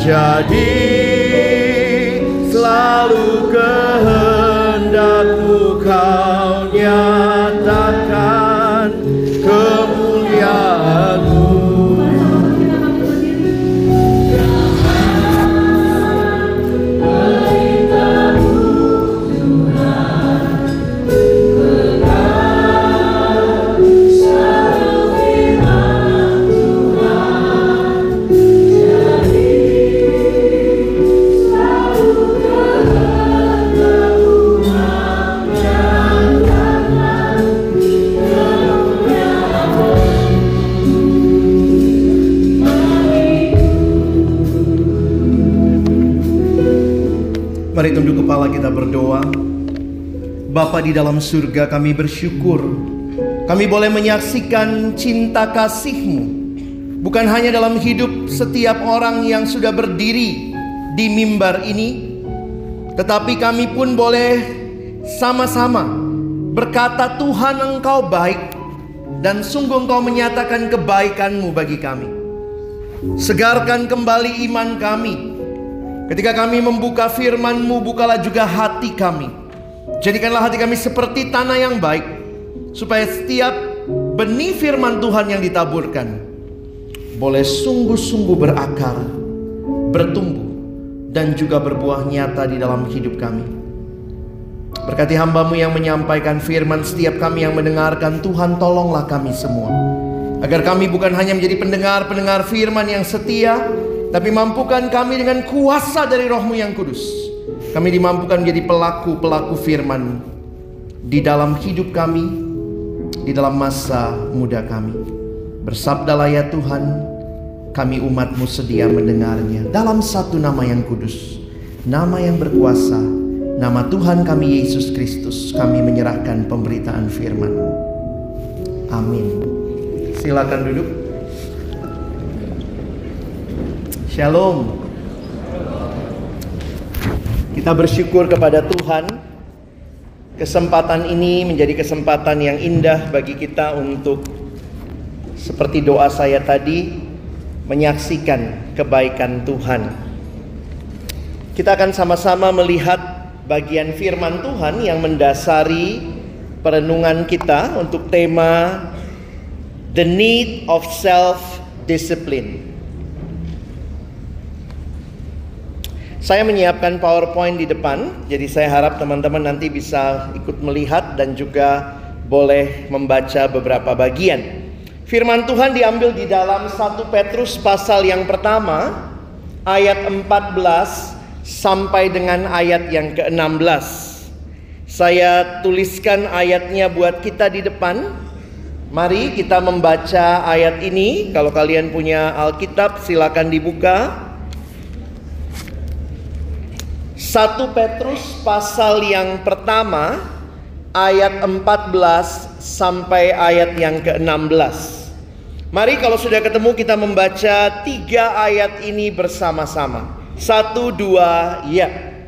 Jadi selalu kehendakmu kau nyatakan Bapa di dalam surga kami bersyukur kami boleh menyaksikan cinta kasih-Mu bukan hanya dalam hidup setiap orang yang sudah berdiri di mimbar ini tetapi kami pun boleh sama-sama berkata Tuhan Engkau baik dan sungguh Engkau menyatakan kebaikan-Mu bagi kami. Segarkan kembali iman kami Ketika kami membuka firman-Mu, bukalah juga hati kami. Jadikanlah hati kami seperti tanah yang baik, supaya setiap benih firman Tuhan yang ditaburkan boleh sungguh-sungguh berakar, bertumbuh, dan juga berbuah nyata di dalam hidup kami. Berkati hambamu yang menyampaikan firman setiap kami yang mendengarkan Tuhan tolonglah kami semua Agar kami bukan hanya menjadi pendengar-pendengar firman yang setia Tapi mampukan kami dengan kuasa dari rohmu yang kudus Kami dimampukan menjadi pelaku-pelaku firman Di dalam hidup kami Di dalam masa muda kami. Bersabdalah ya Tuhan Kami umatmu sedia mendengarnya. Dalam satu nama yang kudus Nama yang berkuasa Nama Tuhan kami Yesus Kristus Kami menyerahkan pemberitaan firman Amin. Silakan duduk. Shalom Kita bersyukur kepada Tuhan Kesempatan ini menjadi kesempatan yang indah bagi kita untuk Seperti doa saya tadi Menyaksikan kebaikan Tuhan Kita akan sama-sama melihat bagian firman Tuhan yang mendasari perenungan kita untuk tema The Need of Self-Discipline. Saya menyiapkan PowerPoint di depan, jadi saya harap teman-teman nanti bisa ikut melihat dan juga boleh membaca beberapa bagian. Firman Tuhan diambil di dalam 1 Petrus pasal yang pertama ayat 14 sampai dengan ayat yang ke-16. Saya tuliskan ayatnya buat kita di depan. Mari kita membaca ayat ini. Kalau kalian punya Alkitab silakan dibuka. 1 Petrus pasal yang pertama ayat 14 sampai ayat yang ke-16. Mari kalau sudah ketemu kita membaca tiga ayat ini bersama-sama. Satu, dua, ya.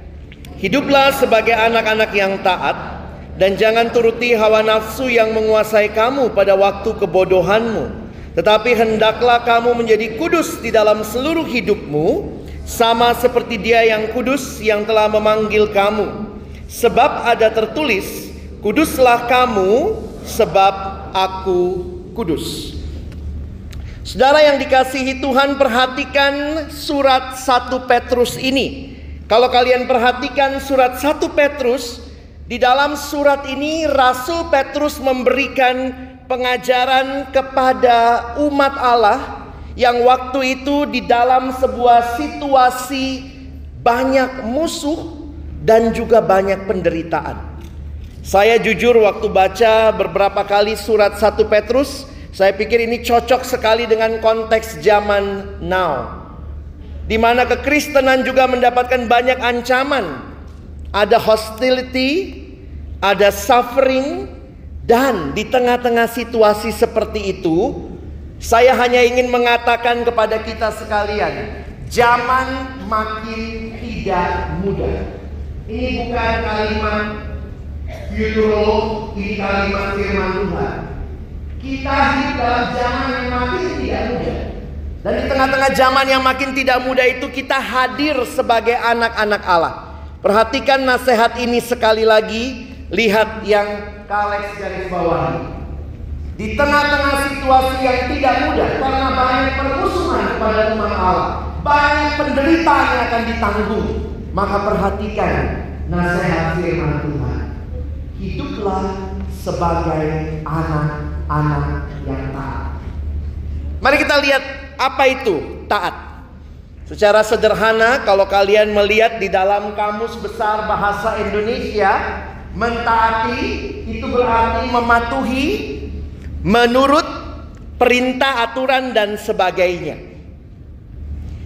Hiduplah sebagai anak-anak yang taat dan jangan turuti hawa nafsu yang menguasai kamu pada waktu kebodohanmu. Tetapi hendaklah kamu menjadi kudus di dalam seluruh hidupmu, sama seperti Dia yang kudus yang telah memanggil kamu. Sebab ada tertulis, "Kuduslah kamu, sebab Aku kudus." Saudara yang dikasihi Tuhan, perhatikan surat 1 Petrus ini. Kalau kalian perhatikan surat 1 Petrus, di dalam surat ini Rasul Petrus memberikan pengajaran kepada umat Allah yang waktu itu di dalam sebuah situasi banyak musuh dan juga banyak penderitaan. Saya jujur waktu baca beberapa kali surat 1 Petrus, saya pikir ini cocok sekali dengan konteks zaman now. Di mana kekristenan juga mendapatkan banyak ancaman. Ada hostility, ada suffering, dan di tengah-tengah situasi seperti itu, saya hanya ingin mengatakan kepada kita sekalian, zaman makin tidak mudah. Ini bukan kalimat futurolog, ini kalimat firman Tuhan. Kita hidup dalam zaman yang makin tidak mudah. Dan di tengah-tengah zaman yang makin tidak mudah itu kita hadir sebagai anak-anak Allah. Perhatikan nasihat ini sekali lagi. Lihat yang Kalex garis bawahi. Di tengah-tengah situasi yang tidak mudah karena banyak permusuhan kepada umat Allah, banyak penderitaan yang akan ditanggung. Maka perhatikan nasihat firman Tuhan. Hiduplah sebagai anak-anak yang taat. Mari kita lihat apa itu taat. Secara sederhana kalau kalian melihat di dalam kamus besar bahasa Indonesia, Mentaati itu berarti mematuhi menurut perintah, aturan dan sebagainya.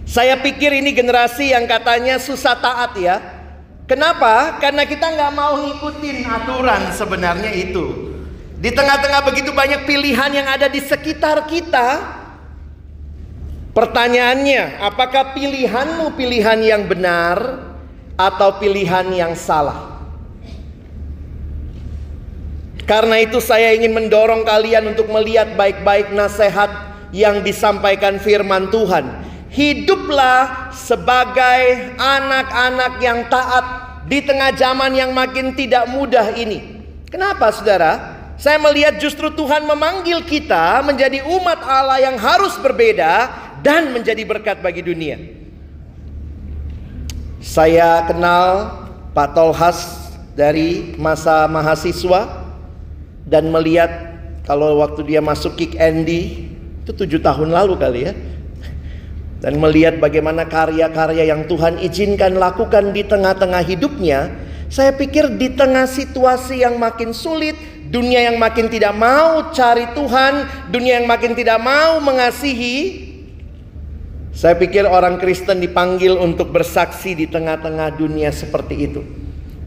Saya pikir ini generasi yang katanya susah taat ya. Kenapa? Karena kita nggak mau ngikutin aturan sebenarnya itu. Di tengah-tengah begitu banyak pilihan yang ada di sekitar kita, pertanyaannya, apakah pilihanmu pilihan yang benar atau pilihan yang salah? Karena itu saya ingin mendorong kalian untuk melihat baik-baik nasihat yang disampaikan firman Tuhan. Hiduplah sebagai anak-anak yang taat di tengah zaman yang makin tidak mudah ini. Kenapa saudara? Saya melihat justru Tuhan memanggil kita menjadi umat Allah yang harus berbeda dan menjadi berkat bagi dunia. Saya kenal Pak Tolhas dari masa mahasiswa dan melihat kalau waktu dia masuk kick Andy itu tujuh tahun lalu kali ya. Dan melihat bagaimana karya-karya yang Tuhan izinkan lakukan di tengah-tengah hidupnya saya pikir di tengah situasi yang makin sulit dunia yang makin tidak mau cari Tuhan dunia yang makin tidak mau mengasihi saya pikir orang Kristen dipanggil untuk bersaksi di tengah-tengah dunia seperti itu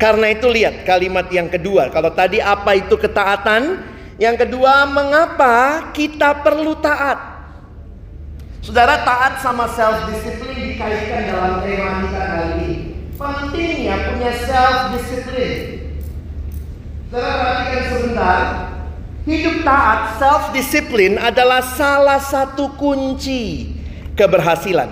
karena itu lihat kalimat yang kedua. Kalau tadi apa itu ketaatan? Yang kedua, mengapa kita perlu taat? Saudara taat sama self discipline dikaitkan dalam tema kita kali ini. Pentingnya punya self discipline. Saudara perhatikan sebentar. Hidup taat, self discipline adalah salah satu kunci keberhasilan.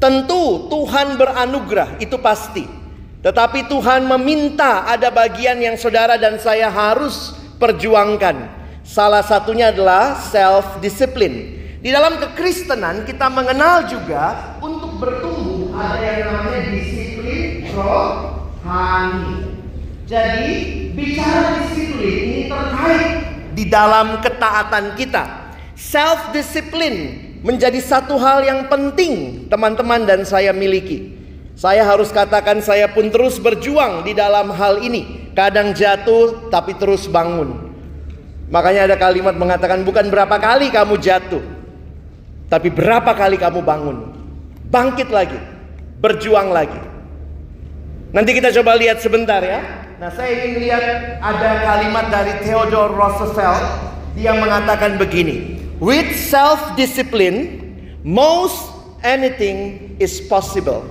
Tentu Tuhan beranugerah, itu pasti. Tetapi Tuhan meminta ada bagian yang saudara dan saya harus perjuangkan. Salah satunya adalah self discipline. Di dalam kekristenan kita mengenal juga untuk bertumbuh ada yang namanya disiplin rohani. Jadi bicara disiplin ini terkait di dalam ketaatan kita. Self discipline menjadi satu hal yang penting teman-teman dan saya miliki. Saya harus katakan saya pun terus berjuang di dalam hal ini. Kadang jatuh tapi terus bangun. Makanya ada kalimat mengatakan bukan berapa kali kamu jatuh. Tapi berapa kali kamu bangun. Bangkit lagi. Berjuang lagi. Nanti kita coba lihat sebentar ya. Nah saya ingin lihat ada kalimat dari Theodore Roosevelt. Dia mengatakan begini. With self-discipline, most anything is possible.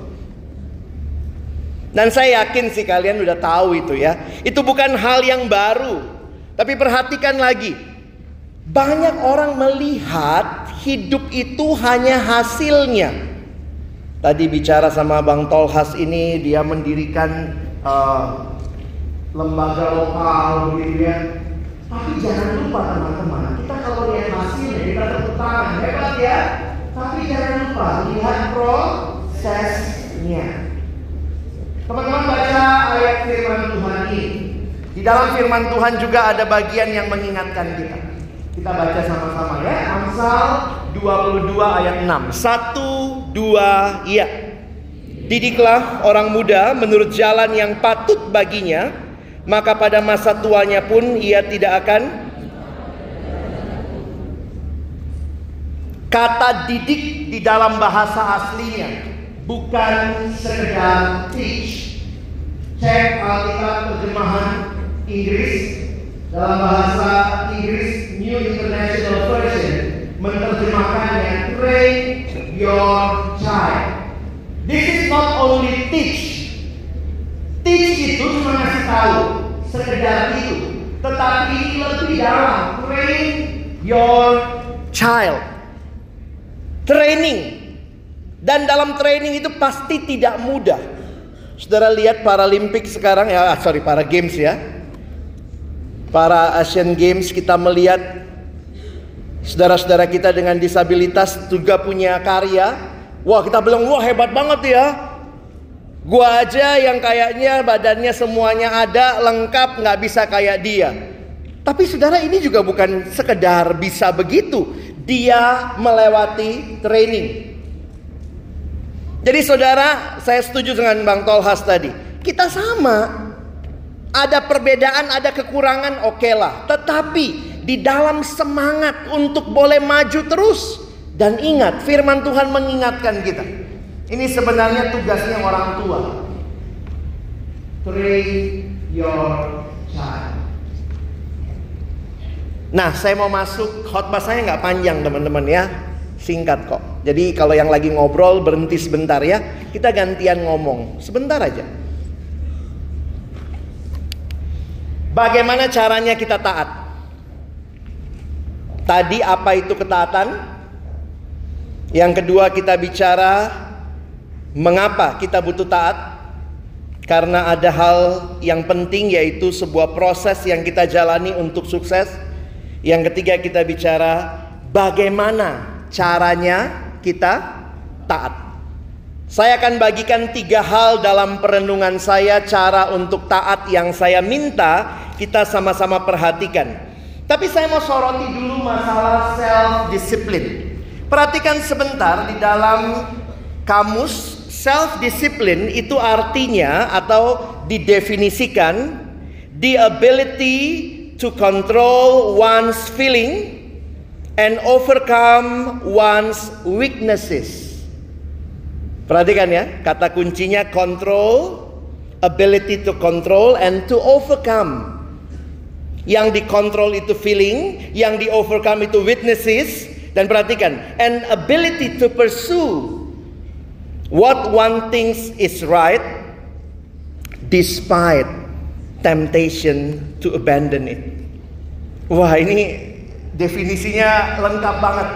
Dan saya yakin sih kalian udah tahu itu ya. Itu bukan hal yang baru. Tapi perhatikan lagi. Banyak orang melihat hidup itu hanya hasilnya. Tadi bicara sama Bang Tolhas ini dia mendirikan uh, lembaga lokal gitu ya. Tapi jangan lupa teman-teman, kita kalau lihat hasilnya kita tepuk tangan hebat ya. Tapi jangan lupa lihat prosesnya. Teman-teman baca ayat firman Tuhan ini. Di dalam firman Tuhan juga ada bagian yang mengingatkan kita. Kita baca sama-sama ya. Amsal 22 ayat 6. 1 2 ya. Didiklah orang muda menurut jalan yang patut baginya, maka pada masa tuanya pun ia tidak akan Kata didik di dalam bahasa aslinya bukan sekedar teach. Cek Alkitab terjemahan Inggris dalam bahasa Inggris New International Version menerjemahkannya train your child. This is not only teach. Teach itu cuma ngasih tahu sekedar itu, tetapi lebih dalam train your child. Training dan dalam training itu pasti tidak mudah. Saudara lihat Paralimpik sekarang ya, ah, sorry para games ya. Para Asian Games kita melihat saudara-saudara kita dengan disabilitas juga punya karya. Wah kita bilang wah hebat banget ya. Gua aja yang kayaknya badannya semuanya ada lengkap nggak bisa kayak dia. Tapi saudara ini juga bukan sekedar bisa begitu. Dia melewati training. Jadi saudara, saya setuju dengan Bang Tolhas tadi. Kita sama. Ada perbedaan, ada kekurangan, oke okay lah. Tetapi di dalam semangat untuk boleh maju terus. Dan ingat, firman Tuhan mengingatkan kita. Ini sebenarnya tugasnya orang tua. Train your child. Nah, saya mau masuk khotbah saya nggak panjang teman-teman ya singkat kok. Jadi kalau yang lagi ngobrol berhenti sebentar ya, kita gantian ngomong sebentar aja. Bagaimana caranya kita taat? Tadi apa itu ketaatan? Yang kedua kita bicara mengapa kita butuh taat? Karena ada hal yang penting yaitu sebuah proses yang kita jalani untuk sukses. Yang ketiga kita bicara bagaimana caranya kita taat. Saya akan bagikan tiga hal dalam perenungan saya cara untuk taat yang saya minta kita sama-sama perhatikan. Tapi saya mau soroti dulu masalah self discipline. Perhatikan sebentar di dalam kamus self discipline itu artinya atau didefinisikan the ability to control one's feeling and overcome one's weaknesses. Perhatikan ya, kata kuncinya control, ability to control and to overcome. Yang dikontrol itu feeling, yang di overcome itu witnesses dan perhatikan, and ability to pursue what one thinks is right despite temptation to abandon it. Wah, ini Definisinya lengkap banget.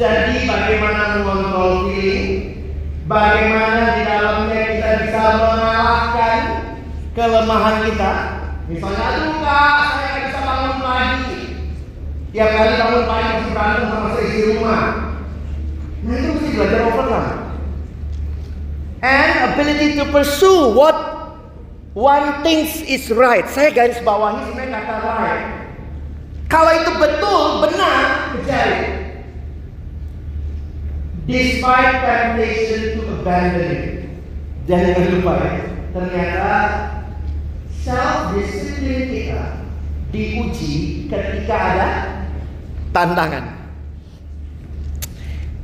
Jadi bagaimana mengontrol feeling, bagaimana di dalamnya kita bisa mengalahkan kelemahan kita. Misalnya, aduh kak, saya bisa bangun pagi. Tiap kali bangun pagi harus berantem sama seisi rumah. Nah itu mesti belajar overcome. And ability to pursue what one thinks is right. Saya garis bawahi sebenarnya kata right. Kalau itu betul, benar, kejar Despite temptation to abandon it. Jangan lupa ya, ternyata self discipline kita diuji ketika ada tantangan.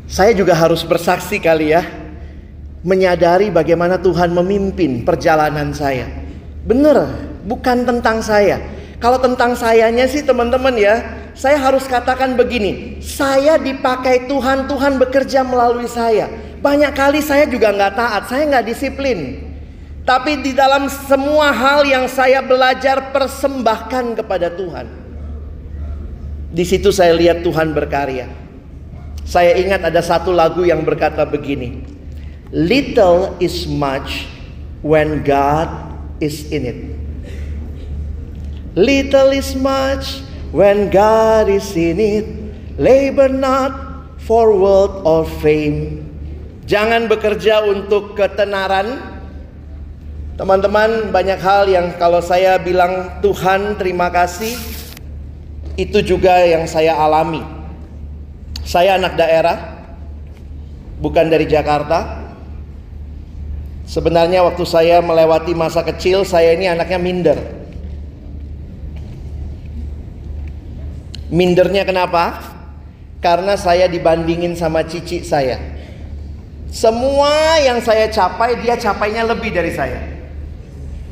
Saya juga harus bersaksi kali ya, menyadari bagaimana Tuhan memimpin perjalanan saya. Benar, bukan tentang saya, kalau tentang sayanya sih teman-teman ya, saya harus katakan begini, saya dipakai Tuhan, Tuhan bekerja melalui saya. Banyak kali saya juga nggak taat, saya nggak disiplin. Tapi di dalam semua hal yang saya belajar persembahkan kepada Tuhan. Di situ saya lihat Tuhan berkarya. Saya ingat ada satu lagu yang berkata begini. Little is much when God is in it. Little is much when God is in it. Labor not for wealth or fame. Jangan bekerja untuk ketenaran, Teman-teman, banyak hal yang kalau saya bilang Tuhan terima kasih, itu juga yang saya alami. Saya anak daerah, bukan dari Jakarta. Sebenarnya waktu saya melewati masa kecil, saya ini anaknya minder. Mindernya kenapa? Karena saya dibandingin sama cici saya. Semua yang saya capai, dia capainya lebih dari saya.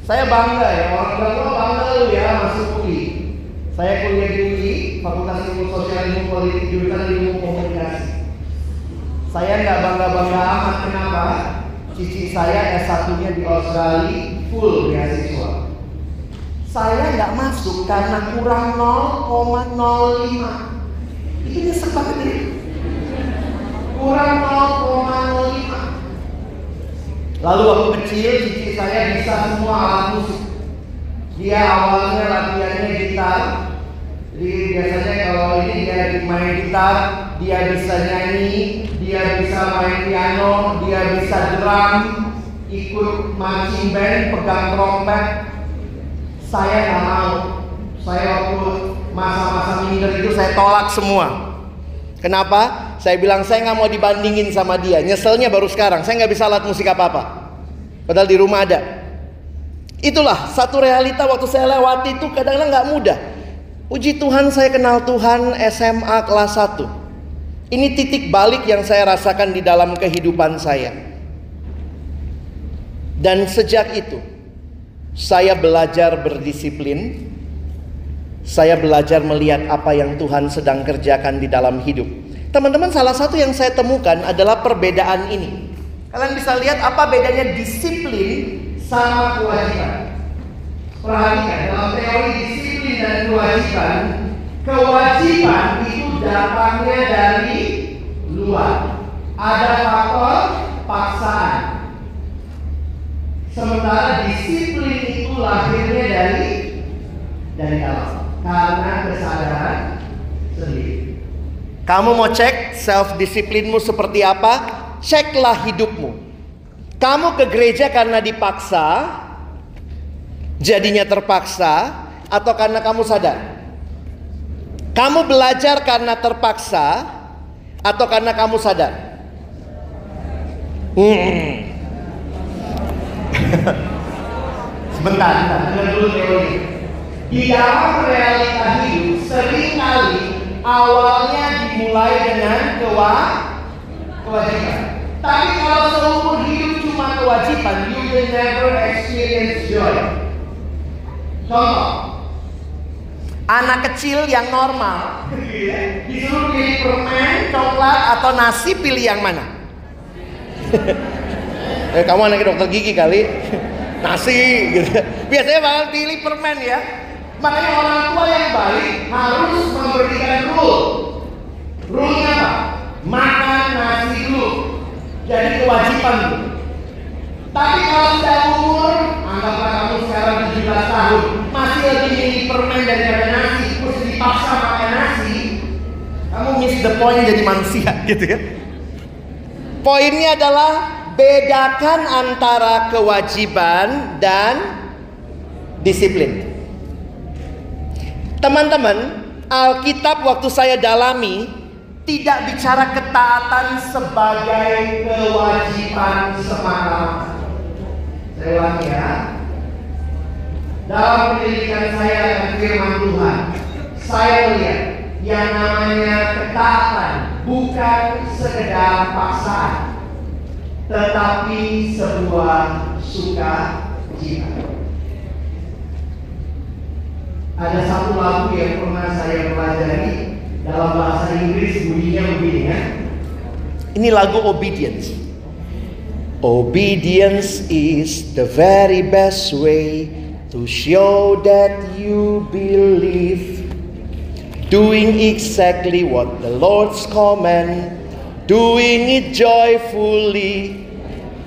Saya bangga ya, orang tua bangga lu ya masuk UI. Saya kuliah di UI, Fakultas Ilmu Sosial Ilmu Politik jurusan Ilmu Komunikasi. Saya nggak bangga-bangga amat kenapa? Cici saya S1-nya di Australia full beasiswa. Saya nggak masuk karena kurang 0,05. Itu nyesek banget ya. Kurang 0,05. Lalu waktu kecil cici saya bisa semua alat musik. Dia awalnya latihannya gitar. Jadi biasanya kalau ini dia main gitar, dia bisa nyanyi, dia bisa main piano, dia bisa drum, ikut marching band, pegang trompet. Saya nggak mau. Saya waktu masa-masa minder itu saya tolak semua. Kenapa? Saya bilang saya nggak mau dibandingin sama dia. Nyeselnya baru sekarang. Saya nggak bisa alat musik apa-apa. Padahal di rumah ada. Itulah satu realita waktu saya lewati itu kadang-kadang nggak mudah. Puji Tuhan saya kenal Tuhan SMA kelas 1. Ini titik balik yang saya rasakan di dalam kehidupan saya. Dan sejak itu saya belajar berdisiplin. Saya belajar melihat apa yang Tuhan sedang kerjakan di dalam hidup. Teman-teman, salah satu yang saya temukan adalah perbedaan ini. Kalian bisa lihat apa bedanya disiplin sama kewajiban. Perhatikan dalam teori disiplin dan kewajiban, kewajiban itu datangnya dari luar. Ada faktor paksaan. Sementara disiplin itu lahirnya dari dari dalam karena kesadaran sendiri. Kamu mau cek self disiplinmu seperti apa? Ceklah hidupmu. Kamu ke gereja karena dipaksa, jadinya terpaksa, atau karena kamu sadar? Kamu belajar karena terpaksa, atau karena kamu sadar? Hmm. Sebentar, sebentar, dulu teori. Di dalam realita hidup sering kali awalnya dimulai dengan kewa kewajiban. Tapi kalau seumur hidup cuma kewajiban, you will never experience joy. Contoh, anak kecil yang normal disuruh pilih permen, coklat atau nasi, pilih yang mana? eh, kamu anak dokter gigi kali, nasi gitu. Biasanya bakal pilih permen ya. Makanya orang tua yang baik harus memberikan rule. Rule-nya apa? Makan nasi dulu. Jadi kewajiban. Tapi kalau sudah umur, anggaplah kamu sekarang 17 tahun, masih lebih milih permen daripada nasi, terus dipaksa makan nasi, kamu miss the point jadi manusia gitu ya. Poinnya adalah bedakan antara kewajiban dan disiplin. Teman-teman, Alkitab waktu saya dalami tidak bicara ketaatan sebagai kewajiban semata. Saya ulangi ya. Dalam pendidikan saya dengan firman Tuhan, saya melihat yang namanya ketaatan bukan sekedar paksaan, tetapi sebuah sukacita. ada satu lagu yang pernah saya pelajari dalam bahasa Inggris bunyinya begini ya. Ini lagu Obedience. Obedience is the very best way to show that you believe. Doing exactly what the Lord's command, doing it joyfully.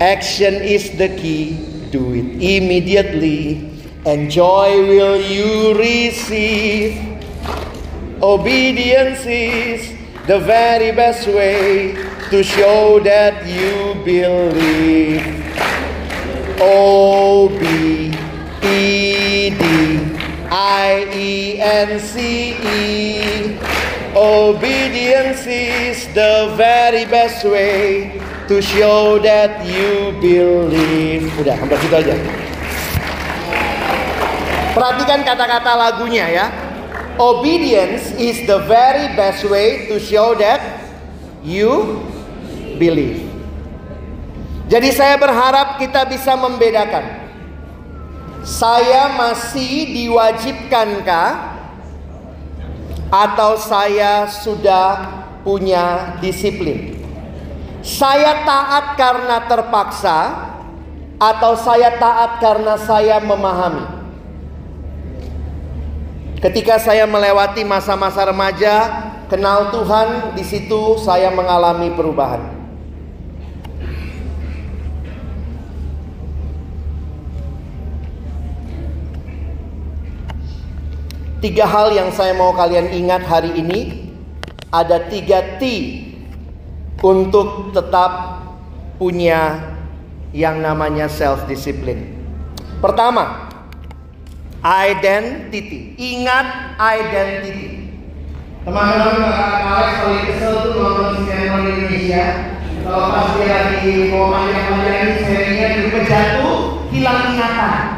Action is the key, do it immediately, and joy will you receive. Obedience is the very best way to show that you believe. O B E D I E N C E. Obedience is the very best way to show that you believe. Udah, sampai situ aja. Perhatikan kata-kata lagunya ya. Obedience is the very best way to show that you believe. Jadi saya berharap kita bisa membedakan. Saya masih diwajibkankah atau saya sudah punya disiplin? Saya taat karena terpaksa atau saya taat karena saya memahami? Ketika saya melewati masa-masa remaja, kenal Tuhan, di situ saya mengalami perubahan. Tiga hal yang saya mau kalian ingat hari ini. Ada tiga T Untuk tetap punya yang namanya self-discipline. Pertama Identity. Ingat identity. Teman-teman Alex paling kesel tuh nonton sinetron Indonesia. Kalau pas dia lagi mau panjang-panjangin serinya juga jatuh Hilang ingatan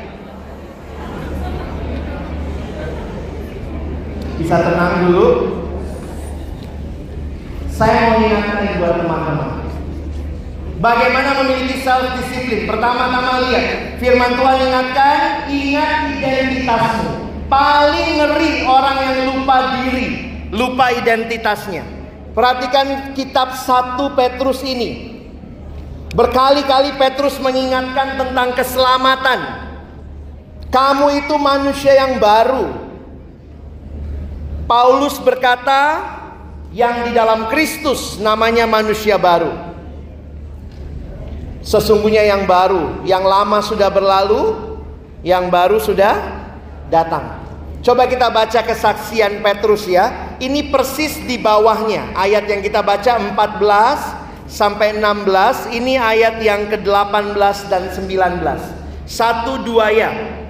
Bisa tenang dulu. Saya mau ingatkan buat teman-teman. Bagaimana memiliki self disiplin? Pertama-tama lihat, firman Tuhan ingatkan, ingat identitasmu. Paling ngeri orang yang lupa diri, lupa identitasnya. Perhatikan kitab 1 Petrus ini. Berkali-kali Petrus mengingatkan tentang keselamatan. Kamu itu manusia yang baru, Paulus berkata, yang di dalam Kristus namanya manusia baru. Sesungguhnya yang baru, yang lama sudah berlalu, yang baru sudah datang. Coba kita baca kesaksian Petrus ya. Ini persis di bawahnya. Ayat yang kita baca 14 sampai 16. Ini ayat yang ke-18 dan 19. Satu dua ya.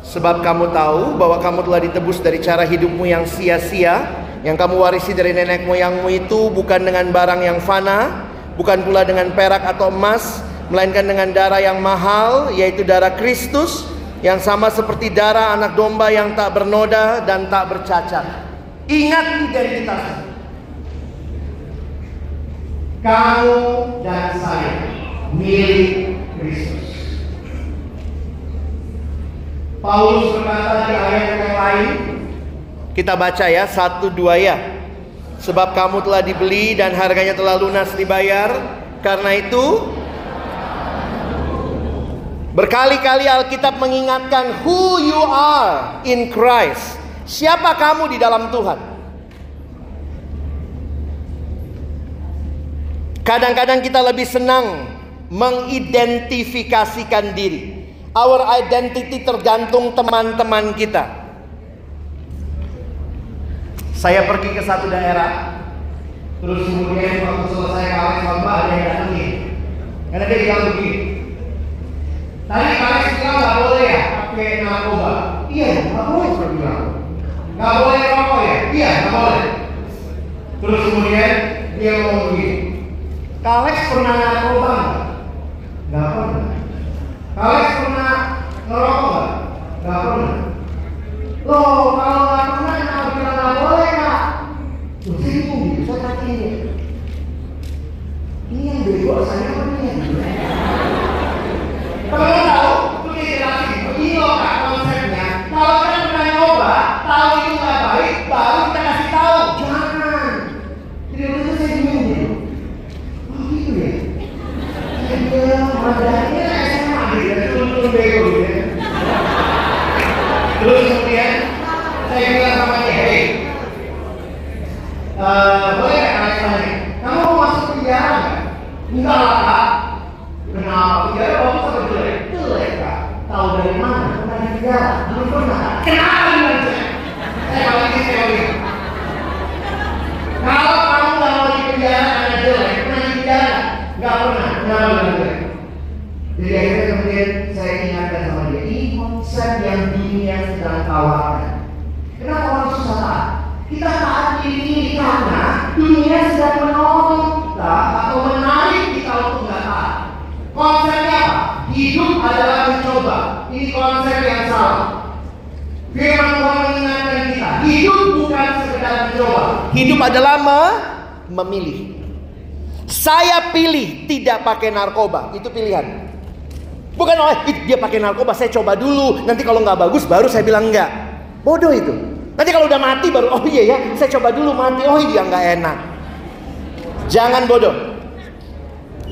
Sebab kamu tahu bahwa kamu telah ditebus dari cara hidupmu yang sia-sia Yang kamu warisi dari nenek moyangmu itu bukan dengan barang yang fana Bukan pula dengan perak atau emas Melainkan dengan darah yang mahal yaitu darah Kristus Yang sama seperti darah anak domba yang tak bernoda dan tak bercacat. Ingat identitas Kamu dan saya milik Kristus Paulus berkata di ayat yang lain kita baca ya satu dua ya. Sebab kamu telah dibeli dan harganya telah lunas dibayar karena itu berkali-kali Alkitab mengingatkan who you are in Christ. Siapa kamu di dalam Tuhan? Kadang-kadang kita lebih senang mengidentifikasikan diri Our identity tergantung teman-teman kita. Saya pergi ke satu daerah, terus kemudian waktu selesai kawin khotbah ada yang datang nih. Karena dia bilang begini, tadi kalian bilang nggak boleh ya pakai narkoba. Iya, nggak boleh saya bilang. Nggak boleh rokok ya? Iya, nggak boleh. Terus kemudian dia ngomong begini. Kalex pernah narkoba nggak? Nggak pernah. Kalex pernah ngerokok nggak? Nggak pernah. Loh, kalau nggak pernah kenapa bilang nggak boleh kak? Loh, saya bingung gitu, saya tanya ini. Ini yang bego saya apa yang Teman-teman tahu, itu jelasin. Begini loh kak konsepnya. Kalau kita pernah nyoba, tahu itu nggak baik, baru kita kasih tahu. Jangan. Jadi itu saya bingung gitu. Oh gitu ya? Saya bilang, madanya SMA gitu ya, turun-turun bego gitu ya. Terus kemudian saya bilang sama dia, hey, eh, kalian tanya, kamu mau masuk penjara nggak? Enggak lah. Kenapa? Penjara jelek? Jelek. Tahu dari mana? Penjara? Belum pernah. Kenapa? Saya teori. Kalau kamu mau di penjara jelek, pernah di? Nggak pernah. Kenapa? Jadi kemudian saya ingatkan sama dia, ini konsep yang dunia sedang tawarkan. Kenapa orang susah taat? Kita taat ini karena dunia sedang menolong kita atau menarik kita untuk nggak taat. Konsepnya apa? Hidup adalah mencoba. Ini konsep yang salah. Firman Tuhan mengingatkan kita, hidup bukan sekedar mencoba. Hidup adalah me- memilih. Saya pilih tidak pakai narkoba, itu pilihan. Bukan ih, dia pakai narkoba, saya coba dulu. Nanti kalau nggak bagus baru saya bilang enggak. Bodoh itu. Nanti kalau udah mati baru oh iya ya, saya coba dulu mati. Oh iya nggak enak. Jangan bodoh.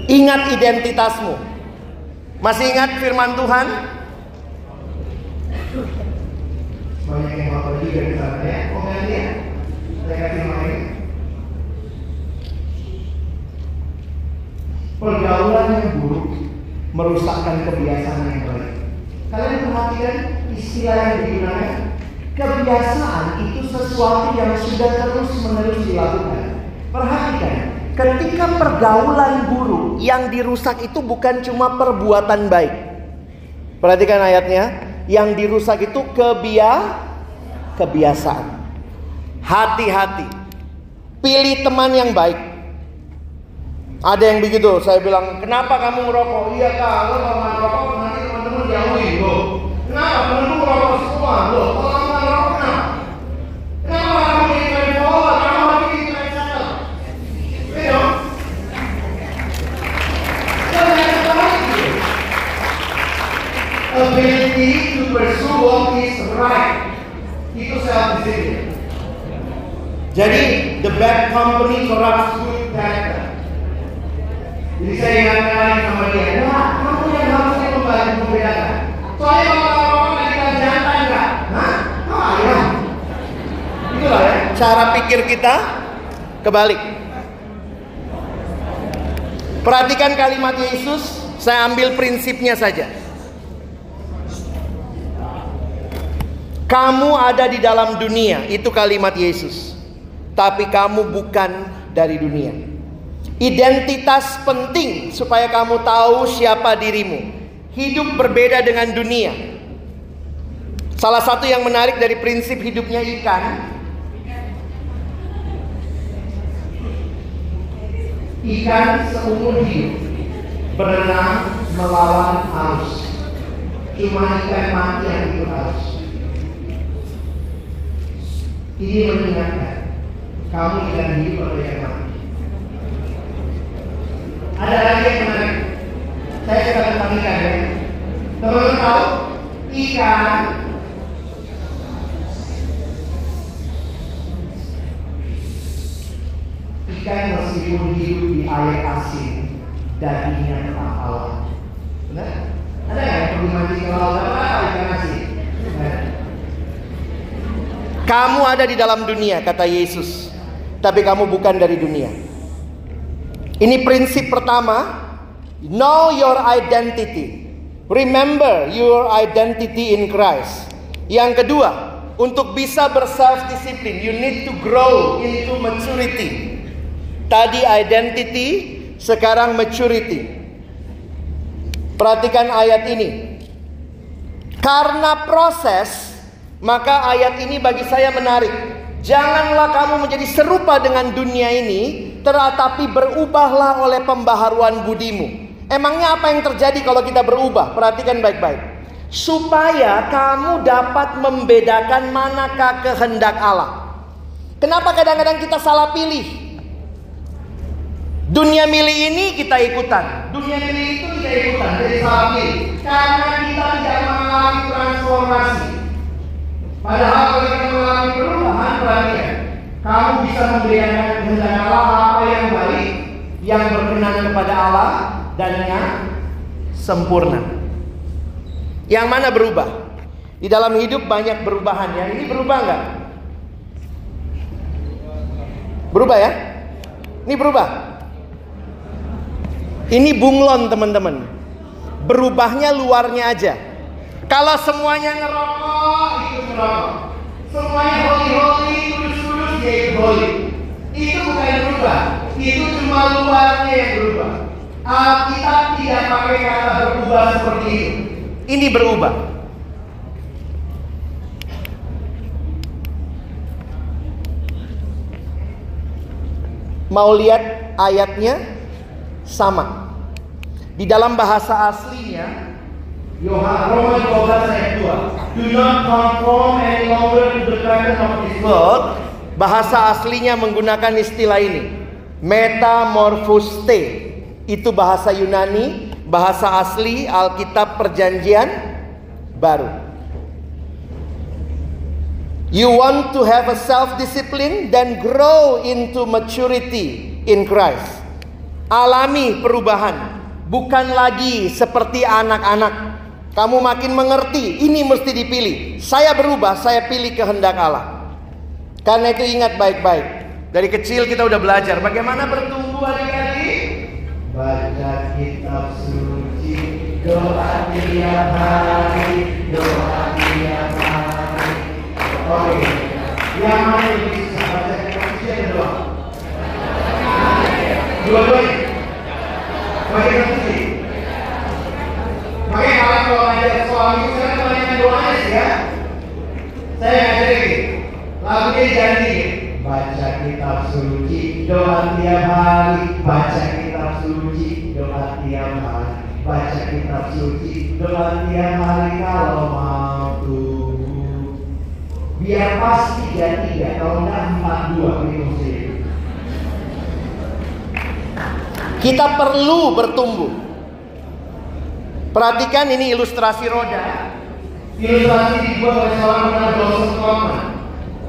Ingat identitasmu. Masih ingat firman Tuhan? Banyak yang bapak juga di sana ya. Komen ya. Saya kasih main. Pergaulan yang buruk merusakkan kebiasaan yang baik. Kalian perhatikan istilah yang digunakan? Kebiasaan itu sesuatu yang sudah terus menerus dilakukan. Perhatikan, ketika pergaulan buruk yang dirusak itu bukan cuma perbuatan baik. Perhatikan ayatnya, yang dirusak itu kebia kebiasaan. Hati-hati. Pilih teman yang baik. Ada yang begitu, saya bilang, kenapa kamu merokok? Iya kak, kalau merokok nanti teman-teman jauhin lo. Kenapa? Temen-temen merokok semua lo. Ability to pursue what is right. Itu self discipline. Jadi the bad company corrupts good character. Jadi saya ingatkan lagi sama dia, wah kamu yang harusnya membantu membedakan. Soalnya kalau orang lagi jantan enggak? Hah? Oh ayam. Itulah ya, cara pikir kita kebalik. Perhatikan kalimat Yesus, saya ambil prinsipnya saja. Kamu ada di dalam dunia, itu kalimat Yesus. Tapi kamu bukan dari dunia. Identitas penting supaya kamu tahu siapa dirimu. Hidup berbeda dengan dunia. Salah satu yang menarik dari prinsip hidupnya ikan. Ikan seumur hidup berenang melawan arus. Cuma ikan mati yang ikut arus. Ini mengingatkan kamu ikan hidup atau ikan mati. Ada lagi yang menarik. Saya suka tentang ikan ya. Teman-teman tahu ikan ikan meskipun hidup di air asin dagingnya tetap halal. Benar? Ada yang pergi mancing ke laut apa ikan asin? Kamu ada di dalam dunia kata Yesus, tapi kamu bukan dari dunia. Ini prinsip pertama, know your identity. Remember your identity in Christ. Yang kedua, untuk bisa berself discipline, you need to grow into maturity. Tadi identity, sekarang maturity. Perhatikan ayat ini. Karena proses, maka ayat ini bagi saya menarik. Janganlah kamu menjadi serupa dengan dunia ini, tetapi berubahlah oleh pembaharuan budimu. Emangnya apa yang terjadi kalau kita berubah? Perhatikan baik-baik. Supaya kamu dapat membedakan manakah kehendak Allah. Kenapa kadang-kadang kita salah pilih? Dunia milih ini kita ikutan, dunia milih itu kita ikutan, jadi salah pilih. Karena kita tidak mengalami transformasi. Padahal kalau kita mengalami perubahan, perhatikan. Kamu bisa membedakan kehendak Allah apa yang baik, yang berkenan kepada Allah, dan yang sempurna. Yang mana berubah? Di dalam hidup banyak perubahan. Yang ini berubah nggak? Berubah ya? Ini berubah. Ini bunglon teman-teman. Berubahnya luarnya aja. Kalau semuanya ngerokok, itu ngerokok. Semuanya holy-holy, kudus-kudus, ya itu holy. Itu bukan berubah. Itu cuma luarnya yang berubah. Alkitab tidak pakai kata berubah seperti itu. Ini berubah. Mau lihat ayatnya sama. Di dalam bahasa aslinya Yohanes Roma 12 ayat 2. Do not conform any longer to the pattern of this world. Bahasa aslinya menggunakan istilah ini. Metamorphoste. Itu bahasa Yunani, bahasa asli Alkitab Perjanjian Baru. You want to have a self discipline then grow into maturity in Christ. Alami perubahan, bukan lagi seperti anak-anak. Kamu makin mengerti, ini mesti dipilih. Saya berubah, saya pilih kehendak Allah. Karena itu ingat baik-baik. Dari kecil kita udah belajar bagaimana bertumbuh adik-adik. Baca kitab suci, doa tiap hari, doa tiap hari. Oke, yang mana yang bisa baca kitab suci ada doa? Dua-duanya. Baca kitab suci. Makanya kalau ngajak soal itu saya kebanyakan doanya sih ya. Saya ngajarin lagunya janji baca kitab suci doa tiap hari. Baca kitab suci doa tiap hari. Baca kitab suci doa tiap hari kalau mau tumbuh biar pas tiga tiga kalau enggak empat dua gitu kita perlu bertumbuh perhatikan ini ilustrasi roda ilustrasi dibuat oleh seorang bernama Joseph Coleman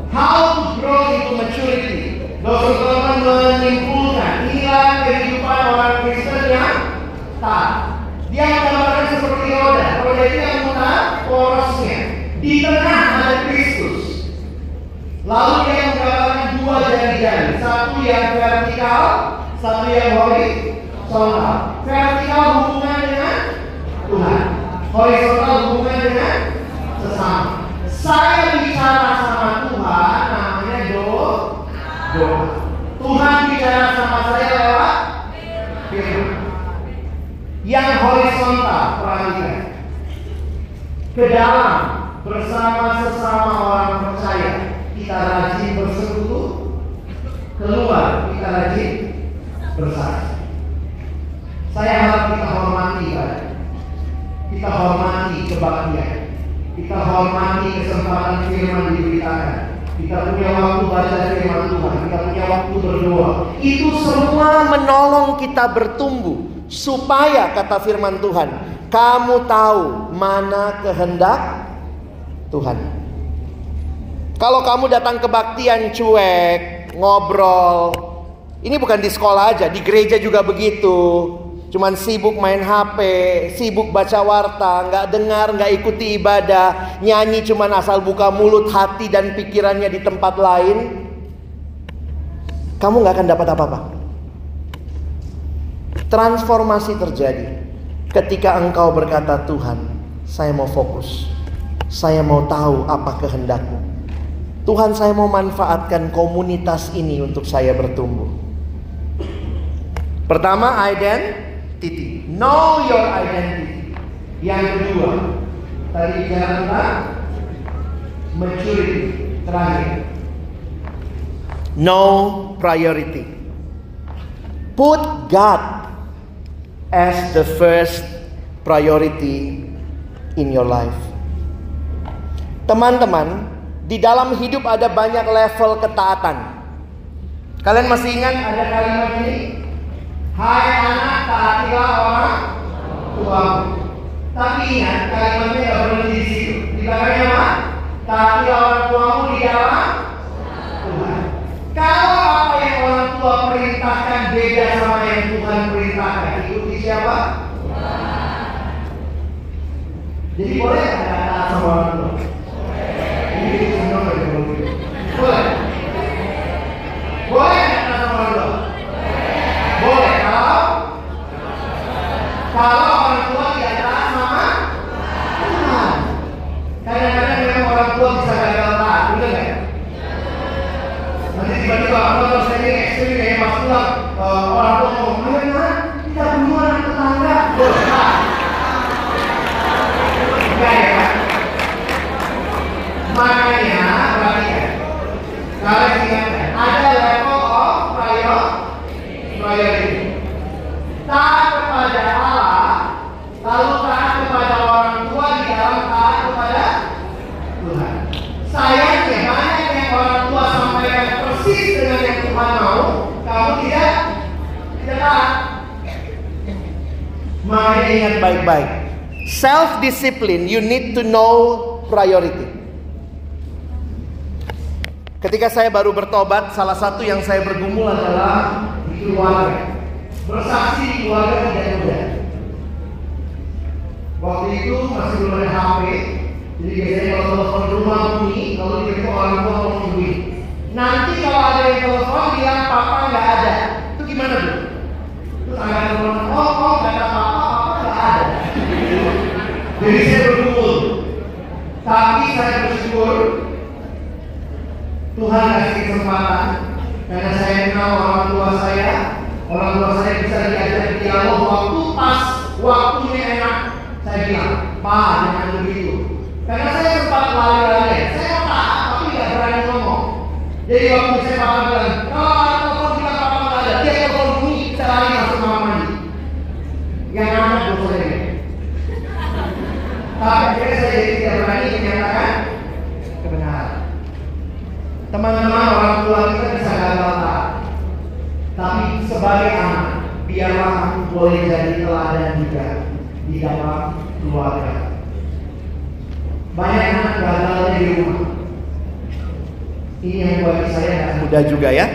How to grow into maturity. Dr. Coleman menyimpulkan inilah kehidupan orang Kristen yang taat. Dia menggambarkan seperti roda. Roda itu yang mutar porosnya. Di tengah ada Kristus. Lalu dia menggambarkan dua jari-jari. Satu yang vertikal, satu yang horizontal. Vertikal hubungan Tuhan. Horizontal hubungan dengan sesama. Saya bicara sama Tuhan namanya do doa. Tuhan bicara sama saya lewat firman. Yang horizontal perhatikan. Ke dalam bersama sesama orang percaya kita rajin bersekutu. Keluar kita rajin bersaksi. Saya harap kita hormati ibadah. Kita hormati kebaktian. Kita hormati kesempatan firman diberitakan. Kita punya waktu baca firman Tuhan. Kita punya waktu berdoa. Itu semua menolong kita bertumbuh. Supaya kata firman Tuhan. Kamu tahu mana kehendak Tuhan. Kalau kamu datang kebaktian cuek, ngobrol. Ini bukan di sekolah aja, di gereja juga begitu. Cuman sibuk main HP, sibuk baca warta, nggak dengar, nggak ikuti ibadah, nyanyi cuman asal buka mulut, hati dan pikirannya di tempat lain. Kamu nggak akan dapat apa-apa. Transformasi terjadi ketika engkau berkata Tuhan, saya mau fokus, saya mau tahu apa kehendakmu. Tuhan saya mau manfaatkan komunitas ini untuk saya bertumbuh. Pertama, identity. Know your identity. Yang kedua, tadi bicara tentang maturity. Terakhir, no priority. Put God as the first priority in your life. Teman-teman, di dalam hidup ada banyak level ketaatan. Kalian masih ingat ada kalimat ini? Hai anak, taatilah orang tua. Tapi ingat kalimatnya tidak berhenti di situ. Di belakangnya apa? Taatilah orang tuamu di dalam Tuhan. Kalau apa yang orang tua perintahkan beda sama yang Tuhan perintahkan, ikuti siapa? Jadi boleh nggak taat sama orang tua? Dari Boleh. Boleh kalau orang tua tidak taat sama Tuhan. Kadang-kadang memang orang tua bisa gagal taat, benar nggak? Nanti tiba-tiba apa kalau saya ini ekstrim kayak pas pulang eh, orang tua ngomong, ayo nak kita bunuh anak tetangga. Boleh. Enggak ya kan? Makanya perhatikan. Kalian ingat ada level of prior, priority. Taat kepada Allah, lalu taat kepada orang tua di dalam taat kepada Tuhan. Sayangnya banyak yang orang tua sampaikan persis dengan yang Tuhan mau, kamu tidak tidak taat. Makanya ingat baik-baik. Self discipline, you need to know priority. Ketika saya baru bertobat, salah satu yang saya bergumul adalah di keluarga. Bersaksi di keluarga tidak mudah. Waktu itu masih belum ada HP, jadi biasanya kalau telepon rumah bunyi, kalau ditelepon orang tua tolong bunyi. Nanti kalau ada yang telepon bilang papa nggak ada, itu gimana bu? Terus angkat telepon, oh oh nggak ada papa. Jadi saya bergumul. Tapi saya bersyukur Tuhan kasih kesempatan karena saya kenal orang tua saya, orang tua saya bisa diajak dialog waktu pas waktunya enak. Saya bilang, Pak jangan begitu. Karena saya sempat lari-lari, saya tak tapi nggak berani ngomong. Jadi waktu saya papa bilang, kalau ada telepon bilang papa nggak ada, dia telepon bunyi, saya lari masuk kamar mandi. Yang. Tapi akhirnya saya jadi tidak berani menyatakan kebenaran. Teman-teman orang tua kita bisa gagal taat. Tapi sebagai anak, biarlah aku boleh jadi teladan juga di dalam keluarga. Banyak anak gagalnya di rumah. Ini yang bagi saya mudah juga ya.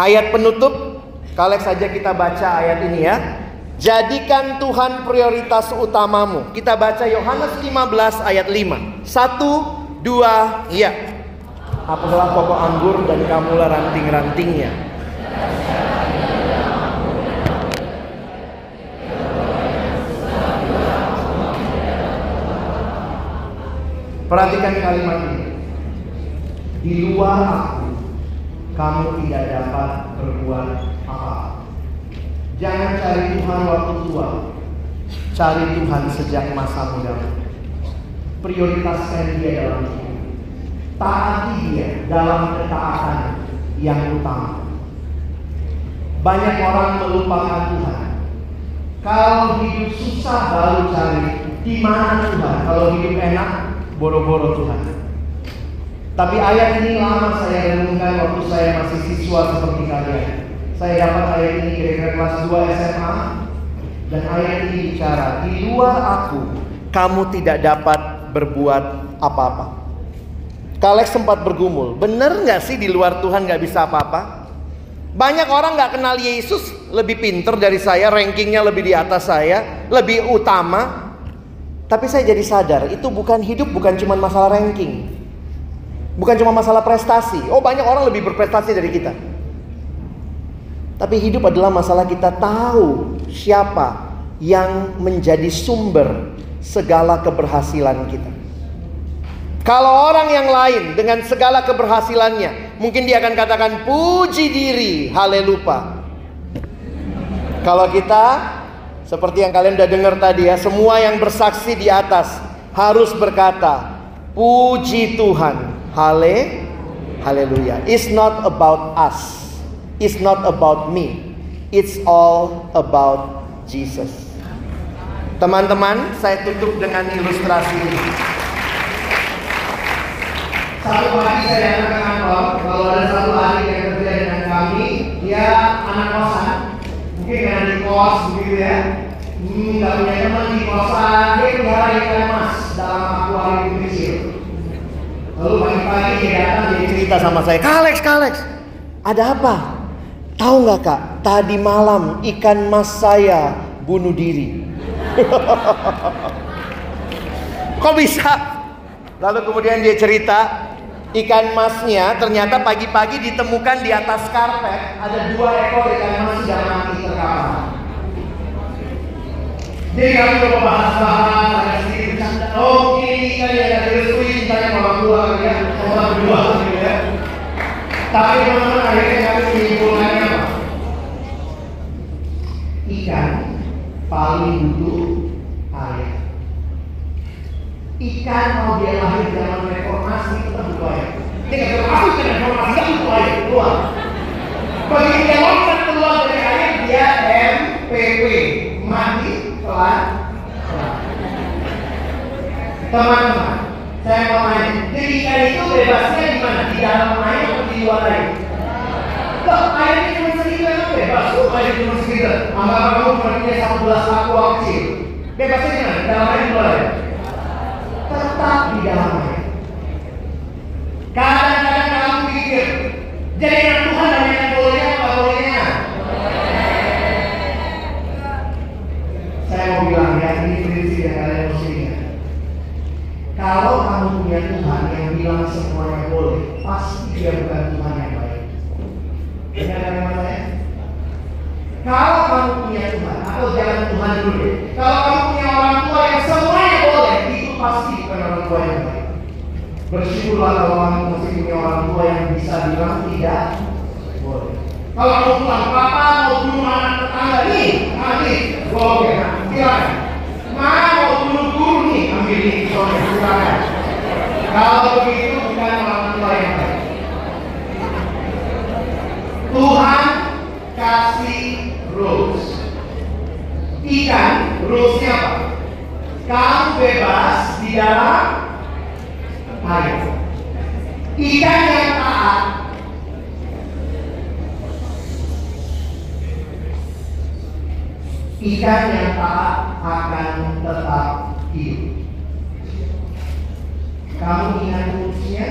Ayat penutup, kalau saja kita baca ayat ini ya. Jadikan Tuhan prioritas utamamu. Kita baca Yohanes 15 ayat 5. Satu, dua, iya. Apalah pokok anggur dan kamulah ranting-rantingnya. Perhatikan kalimat ini. Di luar aku, kamu tidak dapat berbuat. Jangan cari Tuhan waktu tua. Cari Tuhan sejak masa muda. Prioritaskan dia dalam hidup. Taati dia dalam ketaatan yang utama. Banyak orang melupakan Tuhan. Kalau hidup susah baru cari di mana Tuhan. Kalau hidup enak, boro-boro Tuhan. Tapi ayat ini lama saya renungkan waktu saya masih siswa seperti kalian. Saya dapat ayat ini kira-kira kelas 2 SMA dan ayat ini bicara di luar aku kamu tidak dapat berbuat apa-apa. Kalek sempat bergumul, benar nggak sih di luar Tuhan nggak bisa apa-apa? Banyak orang nggak kenal Yesus lebih pinter dari saya, rankingnya lebih di atas saya, lebih utama. Tapi saya jadi sadar itu bukan hidup, bukan cuma masalah ranking, bukan cuma masalah prestasi. Oh banyak orang lebih berprestasi dari kita. Tapi hidup adalah masalah kita tahu siapa yang menjadi sumber segala keberhasilan kita. Kalau orang yang lain dengan segala keberhasilannya, mungkin dia akan katakan puji diri, haleluya. Kalau kita seperti yang kalian udah dengar tadi ya, semua yang bersaksi di atas harus berkata, puji Tuhan, haleluya. Haleluya. It's not about us. It's not about me. It's all about Jesus. Teman-teman, saya tutup dengan ilustrasi ini. Satu pagi saya datang ke kantor, kalau ada satu adik yang kerja dengan kami, dia anak kosan, mungkin dengan di kos begitu ya. Nggak punya teman di kosan, dia pelihara ikan mas dalam akuarium kecil. Lalu pagi-pagi dia datang dia cerita sama saya, Kalex, Kalex, ada apa? Tahu nggak kak? Tadi malam ikan mas saya bunuh diri. Kok bisa? Lalu kemudian dia cerita, ikan masnya ternyata pagi-pagi ditemukan di atas karpet. ada dua ekor ikan mas sudah mati terkapar. Jadi kami coba bahas-bahas, ada sedikit bercanda. Oh ini ikan yang ada direstui cintanya orang tua ya, orang berdua gitu ya. Tapi teman-teman akhirnya kami menyimpulkannya apa? Ikan paling butuh air. Ikan mau dia lahir zaman reformasi tetap butuh air. Dia nggak bisa masuk ke reformasi nggak butuh air keluar. Begitu dia lompat keluar dari air dia MPP mati pelan. Teman-teman, saya mau tanya, jadi ikan itu bebasnya di mana? Di dalam air atau di luar air? Cuma segitu emang bebas. Tuh, air cuma segitu. Anggap kamu cuma punya satu gelas aqua kecil. Di? Di dalam air di luar air? Tetap di dalam air. Kadang-kadang kamu pikir, jadi anak Tuhan hanya yang bolehnya apa bolehnya? Saya mau bilang ya, ini prinsip yang kalian mesti ingat. Kalau kamu punya Tuhan yang bilang semuanya boleh, pasti dia bukan Tuhan yang baik. Benar kalimat saya? Kalau kamu punya Tuhan, atau jangan Tuhan dulu. Kalau kamu punya orang tua yang semuanya boleh, itu pasti bukan orang tua yang baik. Bersyukurlah kalau kamu masih punya orang tua yang bisa bilang tidak boleh. Kalau kamu pulang, papa mau bunuh anak tetangga nih, nih, oke, nah, silakan. Ma mau bunuh guru nih, ambil nih, soalnya silakan. Kalau begitu bukan orang tua yang baik. Tuhan kasih rules. Ikan, rulesnya apa? Kamu bebas di dalam air. Ikan yang taat Ikan yang taat akan tetap hidup. Kamu ingat rulesnya?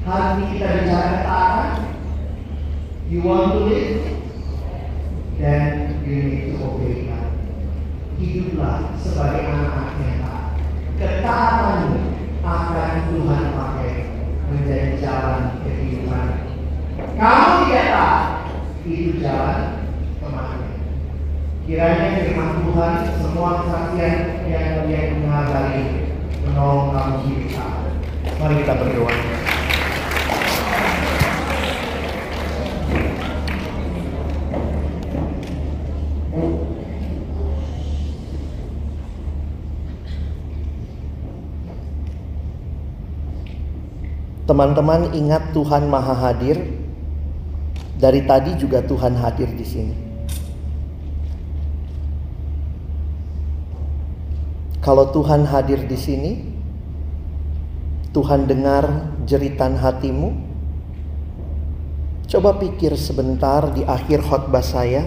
Hari kita bicara ketaatan. You want to live? Then you obey God. Hiduplah sebagai anak-anak yang taat. Ketaatanmu akan Tuhan pakai menjadi jalan kehidupan. Kamu tidak taat, itu jalan kematian. Kiranya firman Tuhan semua kesaksian yang kalian dengar ini menolong kamu hidup. Mari kita berdoa. Teman-teman ingat Tuhan Maha Hadir. Dari tadi juga Tuhan hadir di sini. Kalau Tuhan hadir di sini, Tuhan dengar jeritan hatimu. Coba pikir sebentar di akhir khotbah saya.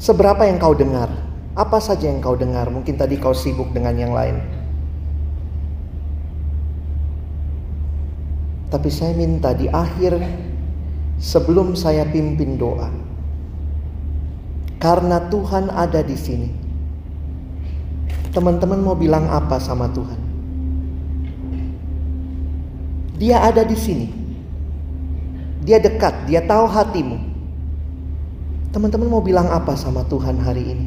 Seberapa yang kau dengar? Apa saja yang kau dengar? Mungkin tadi kau sibuk dengan yang lain. Tapi saya minta di akhir sebelum saya pimpin doa. Karena Tuhan ada di sini. Teman-teman mau bilang apa sama Tuhan? Dia ada di sini. Dia dekat, dia tahu hatimu. Teman-teman mau bilang apa sama Tuhan hari ini?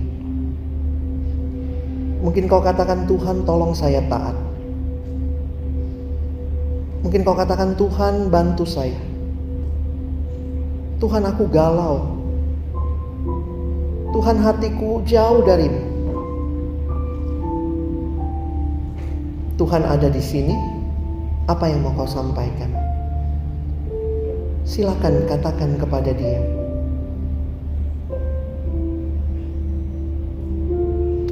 Mungkin kau katakan Tuhan tolong saya taat. Mungkin kau katakan Tuhan bantu saya. Tuhan aku galau. Tuhan hatiku jauh darimu. Tuhan ada di sini Apa yang mau kau sampaikan? Silakan katakan kepada dia.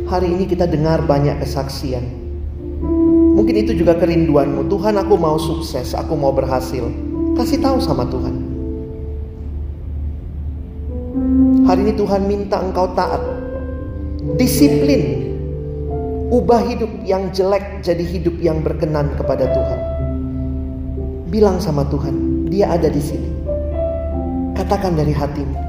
Hari ini kita dengar banyak kesaksian. Mungkin itu juga kerinduanmu. Tuhan aku mau sukses, aku mau berhasil. Kasih tahu sama Tuhan. Hari ini Tuhan minta engkau taat. Disiplin. Ubah hidup yang jelek jadi hidup yang berkenan kepada Tuhan. Bilang sama Tuhan, dia ada di sini. Katakan dari hatimu.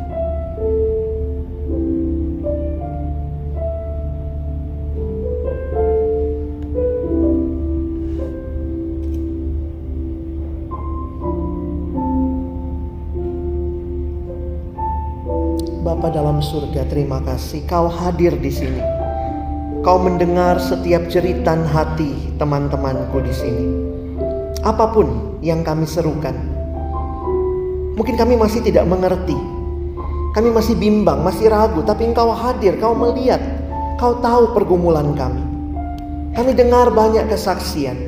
Dalam surga, terima kasih kau hadir di sini. Kau mendengar setiap jeritan hati teman-temanku di sini. Apa pun yang kami serukan. Mungkin kami masih tidak mengerti. Kami masih bimbang, masih ragu, tapi engkau hadir, kau melihat, kau tahu pergumulan kami. Kami dengar banyak kesaksian.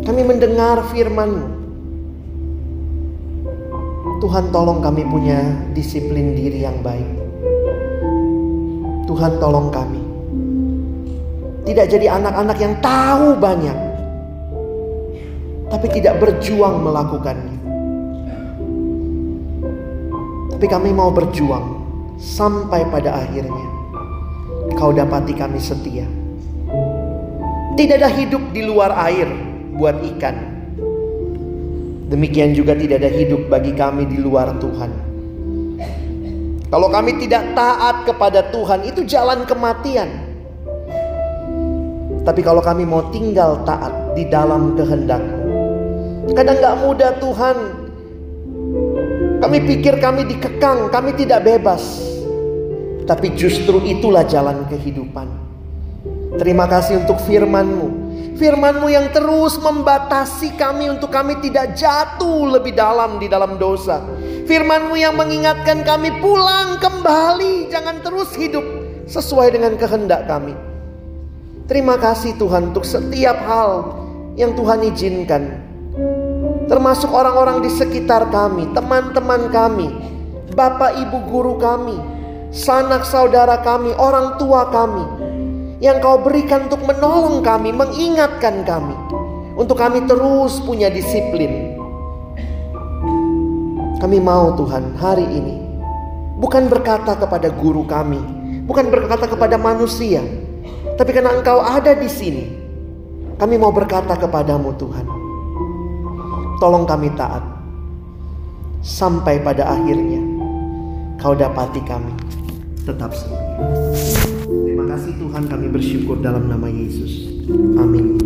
Kami mendengar firman-Mu. Tuhan tolong kami punya disiplin diri yang baik. Tuhan tolong kami. Tidak jadi anak-anak yang tahu banyak. Tapi tidak berjuang melakukannya. Tapi kami mau berjuang sampai pada akhirnya. Kau dapati kami setia. Tidak ada hidup di luar air buat ikan. Demikian juga tidak ada hidup bagi kami di luar Tuhan. Kalau kami tidak taat kepada Tuhan, itu jalan kematian. Tapi kalau kami mau tinggal taat di dalam kehendak-Mu, kadang gak mudah Tuhan. Kami pikir kami dikekang, kami tidak bebas. Tapi justru itulah jalan kehidupan. Terima kasih untuk firman-Mu Firman-Mu yang terus membatasi kami untuk kami tidak jatuh lebih dalam di dalam dosa. Firman-Mu yang mengingatkan kami pulang kembali, jangan terus hidup sesuai dengan kehendak kami. Terima kasih Tuhan untuk setiap hal yang Tuhan izinkan. Termasuk orang-orang di sekitar kami, teman-teman kami, bapak ibu guru kami, sanak saudara kami, orang tua kami yang kau berikan untuk menolong kami, mengingatkan kami. Untuk kami terus punya disiplin. Kami mau Tuhan hari ini. Bukan berkata kepada guru kami. Bukan berkata kepada manusia. Tapi karena engkau ada di sini. Kami mau berkata kepadamu Tuhan. Tolong kami taat. Sampai pada akhirnya. Kau dapati kami. Tetap setia kasih Tuhan kami bersyukur dalam nama Yesus. Amin.